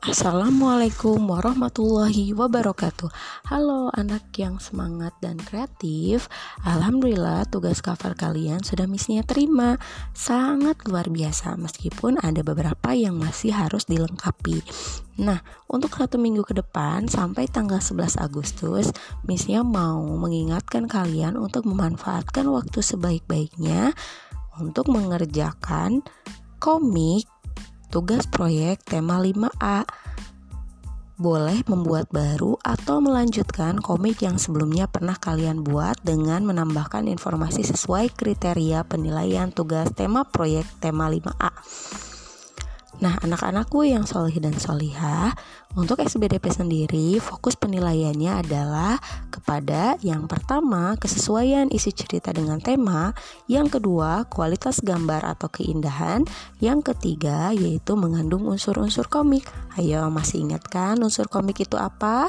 Assalamualaikum warahmatullahi wabarakatuh. Halo anak yang semangat dan kreatif. Alhamdulillah tugas cover kalian sudah misinya terima. Sangat luar biasa Meskipun ada beberapa yang masih harus dilengkapi. Nah untuk satu minggu ke depan Sampai tanggal 11 Agustus Misinya mau mengingatkan kalian Untuk memanfaatkan waktu sebaik-baiknya Untuk mengerjakan komik Tugas proyek tema 5A boleh membuat baru atau melanjutkan komik yang sebelumnya pernah kalian buat dengan menambahkan informasi sesuai kriteria penilaian tugas tema proyek tema 5A. Nah, anak-anakku yang solih dan solihah, untuk SBDP sendiri, fokus penilaiannya adalah kepada yang pertama, kesesuaian isi cerita dengan tema, yang kedua, kualitas gambar atau keindahan, yang ketiga, yaitu mengandung unsur-unsur komik. Ayo, masih ingat kan unsur komik itu apa?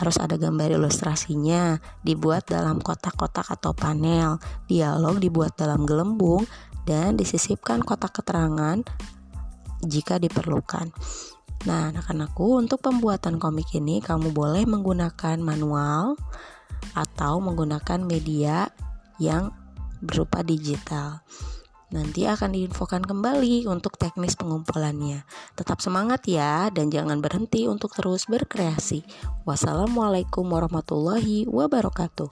Harus ada gambar ilustrasinya, dibuat dalam kotak-kotak atau panel, dialog dibuat dalam gelembung, dan disisipkan kotak keterangan jika diperlukan. Nah, anak-anakku, untuk pembuatan komik ini kamu boleh menggunakan manual atau menggunakan media yang berupa digital. Nanti akan diinfokan kembali untuk teknis pengumpulannya. Tetap semangat ya dan jangan berhenti untuk terus berkreasi. Wassalamualaikum warahmatullahi wabarakatuh.